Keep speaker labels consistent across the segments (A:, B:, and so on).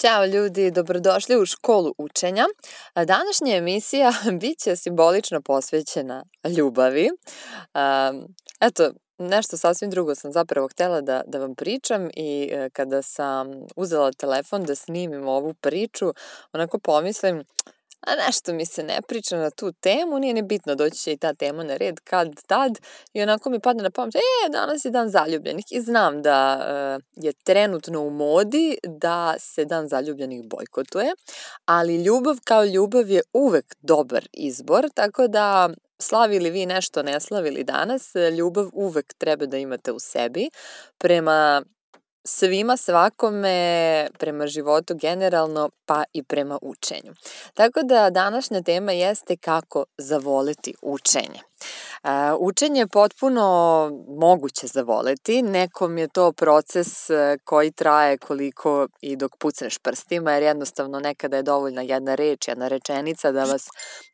A: Ćao ljudi, dobrodošli u školu učenja. Današnja emisija biće simbolično posvećena ljubavi. Eto, nešto sasvim drugo sam zapravo htela da, da vam pričam i e, kada sam uzela telefon da snimim ovu priču, onako pomislim, a nešto mi se ne priča na tu temu, nije ni bitno, doći će i ta tema na red kad tad. I onako mi padne na pamet, e, danas je dan zaljubljenih. I znam da e, je trenutno u modi da se dan zaljubljenih bojkotuje, ali ljubav kao ljubav je uvek dobar izbor, tako da slavili vi nešto, ne slavili danas, ljubav uvek treba da imate u sebi prema svima, svakome, prema životu generalno, pa i prema učenju. Tako da današnja tema jeste kako zavoleti učenje. Učenje je potpuno moguće zavoleti, nekom je to proces e, koji traje koliko i dok pucneš prstima, jer jednostavno nekada je dovoljna jedna reč, jedna rečenica da vas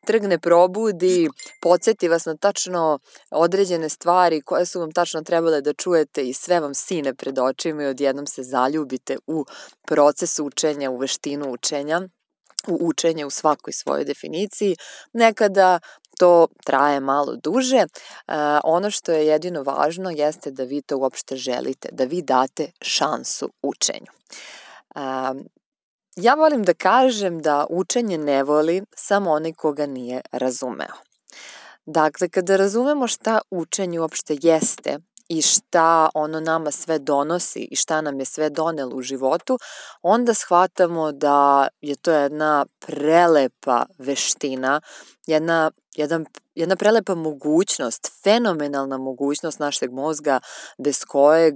A: trgne, probudi, podsjeti vas na tačno određene stvari koje su vam tačno trebale da čujete i sve vam sine pred očima i odjednom se zaljubite u proces učenja, u veštinu učenja u učenje u svakoj svojoj definiciji. Nekada to traje malo duže. Ono što je jedino važno jeste da vi to uopšte želite, da vi date šansu učenju. Ja volim da kažem da učenje ne voli samo onaj koga nije razumeo. Dakle, kada razumemo šta učenje uopšte jeste i šta ono nama sve donosi i šta nam je sve donelo u životu, onda shvatamo da je to jedna prelepa veština, jedna, jedan, jedna prelepa mogućnost, fenomenalna mogućnost našeg mozga bez kojeg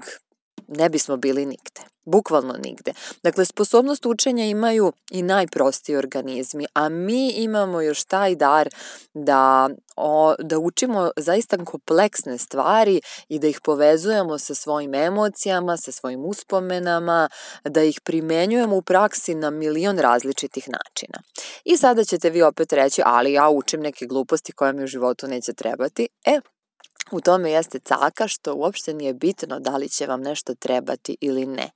A: ne bismo bili nigde. Bukvalno nigde. Dakle, sposobnost učenja imaju i najprostiji organizmi, a mi imamo još taj dar da, o, da učimo zaista kompleksne stvari i da ih povezujemo sa svojim emocijama, sa svojim uspomenama, da ih primenjujemo u praksi na milion različitih načina. I sada ćete vi opet reći, ali ja učim neke gluposti koje mi u životu neće trebati. E, U tome jeste caka što uopšte nije bitno da li će vam nešto trebati ili ne.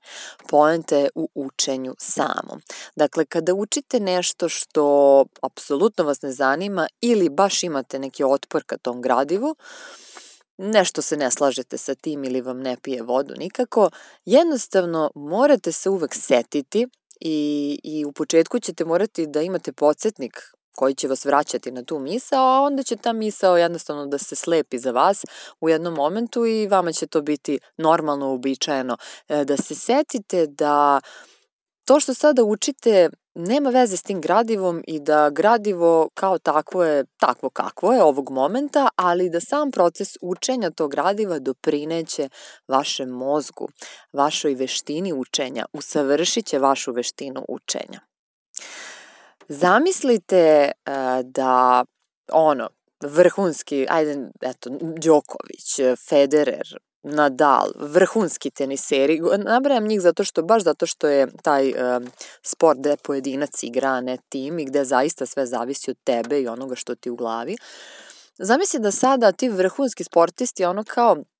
A: Poenta je u učenju samom. Dakle, kada učite nešto što apsolutno vas ne zanima ili baš imate neki otpor ka tom gradivu, nešto se ne slažete sa tim ili vam ne pije vodu nikako, jednostavno morate se uvek setiti i, i u početku ćete morati da imate podsjetnik koji će vas vraćati na tu misao, a onda će ta misao jednostavno da se slepi za vas u jednom momentu i vama će to biti normalno, uobičajeno. E, da se setite da to što sada učite nema veze s tim gradivom i da gradivo kao takvo je takvo kakvo je ovog momenta, ali da sam proces učenja tog gradiva doprineće vašem mozgu, vašoj veštini učenja, usavršit će vašu veštinu učenja. Zamislite uh, da ono, vrhunski, ajde, eto, Đoković, Federer, Nadal, vrhunski teniseri, nabrajam njih zato što, baš zato što je taj uh, sport gde pojedinac igra, ne tim i gde zaista sve zavisi od tebe i onoga što ti u glavi. Zamisli da sada ti vrhunski sportisti ono kao E,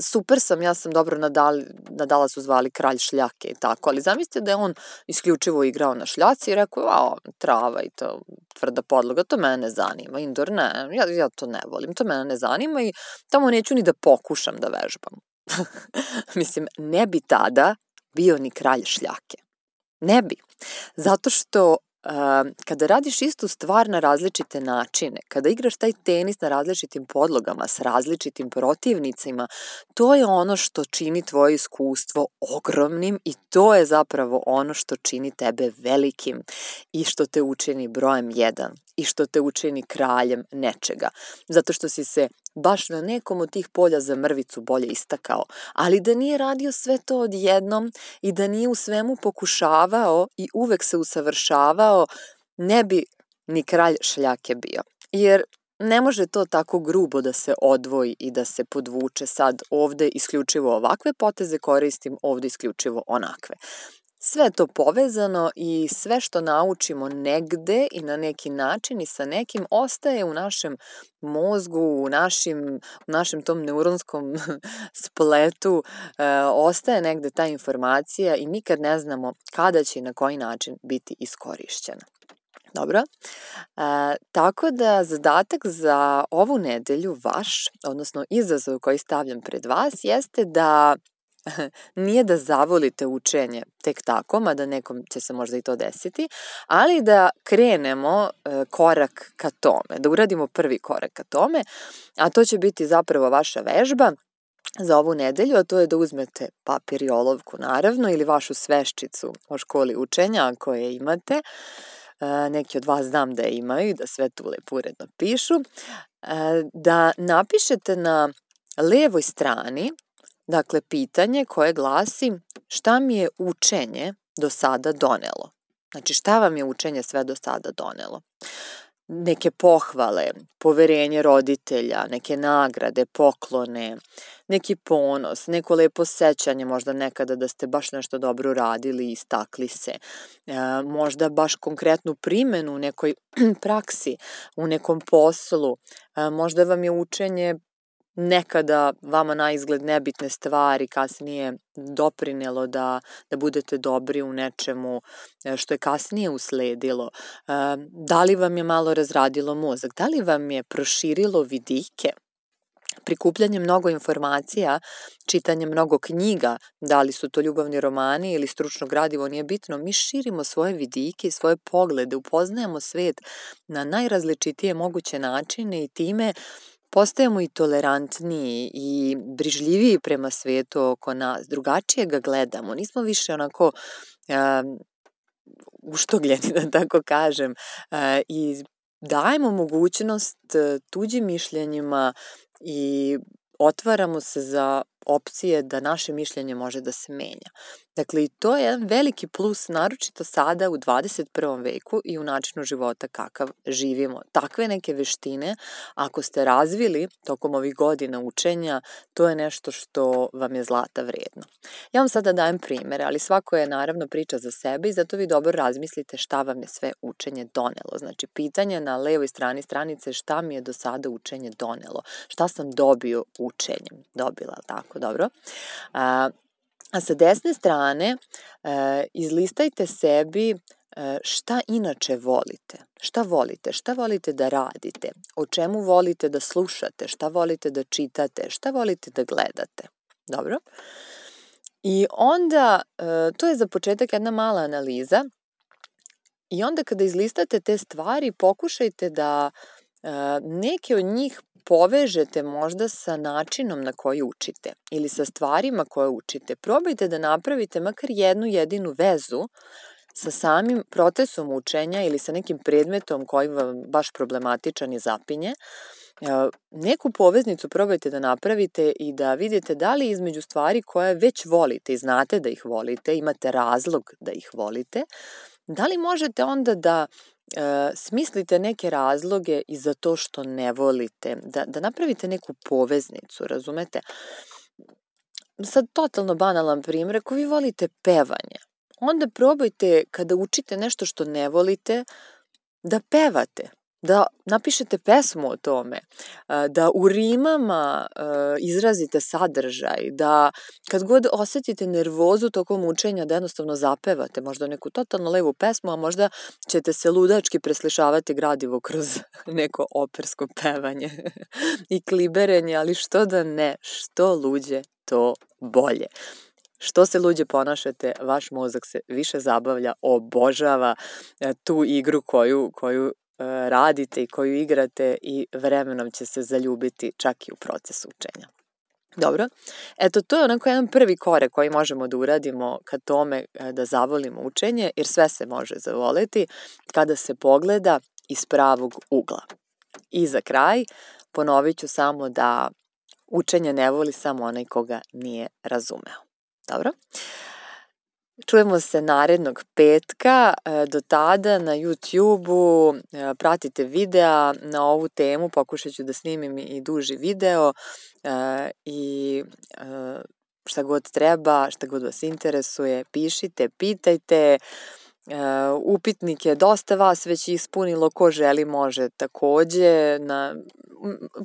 A: super sam, ja sam dobro Nadal, Nadala su zvali kralj šljake i tako, ali zamislite da je on isključivo igrao na šljaci i rekao, a, trava i to tvrda podloga, to mene ne zanima, indoor ne, ja, ja to ne volim, to mene ne zanima i tamo neću ni da pokušam da vežbam. Mislim, ne bi tada bio ni kralj šljake. Ne bi. Zato što kada radiš istu stvar na različite načine, kada igraš taj tenis na različitim podlogama s različitim protivnicima, to je ono što čini tvoje iskustvo ogromnim i to je zapravo ono što čini tebe velikim i što te učini brojem jedan i što te učini kraljem nečega. Zato što si se baš na nekom od tih polja za mrvicu bolje istakao, ali da nije radio sve to odjednom i da nije u svemu pokušavao i uvek se usavršavao, ne bi ni kralj šljake bio. Jer ne može to tako grubo da se odvoji i da se podvuče sad ovde isključivo ovakve poteze koristim, ovde isključivo onakve. Sve to povezano i sve što naučimo negde i na neki način i sa nekim ostaje u našem mozgu, u našim, u našem tom neuronskom spletu, e, ostaje negde ta informacija i nikad ne znamo kada će i na koji način biti iskorišćena. Dobro. E, tako da zadatak za ovu nedelju vaš, odnosno izazov koji stavljam pred vas, jeste da nije da zavolite učenje tek tako, mada nekom će se možda i to desiti, ali da krenemo e, korak ka tome, da uradimo prvi korak ka tome, a to će biti zapravo vaša vežba za ovu nedelju, a to je da uzmete papir i olovku naravno ili vašu sveščicu o školi učenja ako je imate, e, neki od vas znam da je imaju i da sve tu lepo uredno pišu, e, da napišete na levoj strani Dakle, pitanje koje glasi šta mi je učenje do sada donelo? Znači, šta vam je učenje sve do sada donelo? Neke pohvale, poverenje roditelja, neke nagrade, poklone, neki ponos, neko lepo sećanje, možda nekada da ste baš nešto dobro radili i istakli se, e, možda baš konkretnu primenu u nekoj praksi, u nekom poslu, e, možda vam je učenje nekada vama na izgled nebitne stvari kasnije doprinelo da, da budete dobri u nečemu e, što je kasnije usledilo, e, da li vam je malo razradilo mozak, da li vam je proširilo vidike, prikupljanje mnogo informacija, čitanje mnogo knjiga, da li su to ljubavni romani ili stručno gradivo, nije bitno, mi širimo svoje vidike i svoje poglede, upoznajemo svet na najrazličitije moguće načine i time postajemo i tolerantniji i brižljiviji prema svetu oko nas, drugačije ga gledamo, nismo više onako uh, uštogljeni, da tako kažem, uh, i dajemo mogućnost tuđim mišljenjima i otvaramo se za opcije da naše mišljenje može da se menja. Dakle, i to je jedan veliki plus, naročito sada u 21. veku i u načinu života kakav živimo. Takve neke veštine, ako ste razvili tokom ovih godina učenja, to je nešto što vam je zlata vredno. Ja vam sada dajem primere, ali svako je naravno priča za sebe i zato vi dobro razmislite šta vam je sve učenje donelo. Znači, pitanje na levoj strani stranice šta mi je do sada učenje donelo, šta sam dobio učenjem, dobila, tako, dobro. A, A sa desne strane e, izlistajte sebi e, šta inače volite, šta volite, šta volite da radite, o čemu volite da slušate, šta volite da čitate, šta volite da gledate. Dobro? I onda, e, to je za početak jedna mala analiza i onda kada izlistate te stvari pokušajte da neke od njih povežete možda sa načinom na koji učite ili sa stvarima koje učite. Probajte da napravite makar jednu jedinu vezu sa samim procesom učenja ili sa nekim predmetom koji vam baš problematičan i zapinje. Neku poveznicu probajte da napravite i da vidite da li između stvari koje već volite i znate da ih volite, imate razlog da ih volite, da li možete onda da e, smislite neke razloge i za to što ne volite, da, da napravite neku poveznicu, razumete? Sad totalno banalan primjer, ako vi volite pevanje, onda probajte kada učite nešto što ne volite, da pevate, da napišete pesmu o tome, da u rimama izrazite sadržaj, da kad god osetite nervozu tokom učenja da jednostavno zapevate možda neku totalno levu pesmu, a možda ćete se ludački preslišavati gradivo kroz neko opersko pevanje i kliberenje, ali što da ne, što luđe, to bolje. Što se luđe ponašate, vaš mozak se više zabavlja, obožava e, tu igru koju, koju radite i koju igrate i vremenom će se zaljubiti čak i u proces učenja. Dobro, eto to je onako jedan prvi korek koji možemo da uradimo ka tome e, da zavolimo učenje, jer sve se može zavoleti kada se pogleda iz pravog ugla. I za kraj ponovit ću samo da učenje ne voli samo onaj koga nije razumeo. Dobro? Čujemo se narednog petka, e, do tada na YouTube-u e, pratite videa na ovu temu, pokušat ću da snimim i duži video e, i šta god treba, šta god vas interesuje, pišite, pitajte, upitnik je dosta vas već ispunilo, ko želi može takođe. Na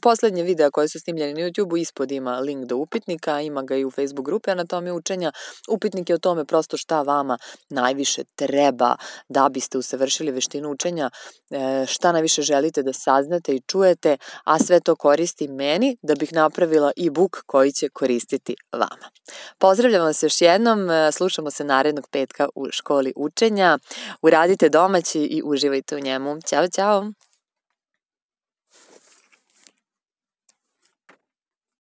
A: poslednje videa koje su snimljeni na YouTube-u ispod ima link do upitnika, ima ga i u Facebook grupi Anatomije učenja. Upitnik je o tome prosto šta vama najviše treba da biste usavršili veštinu učenja, e, šta najviše želite da saznate i čujete, a sve to koristi meni da bih napravila e-book koji će koristiti vama. Pozdravljam vas još jednom, e, slušamo se narednog petka u školi učenja. Uradite domaći i uživajte u njemu. Ćao, ćao!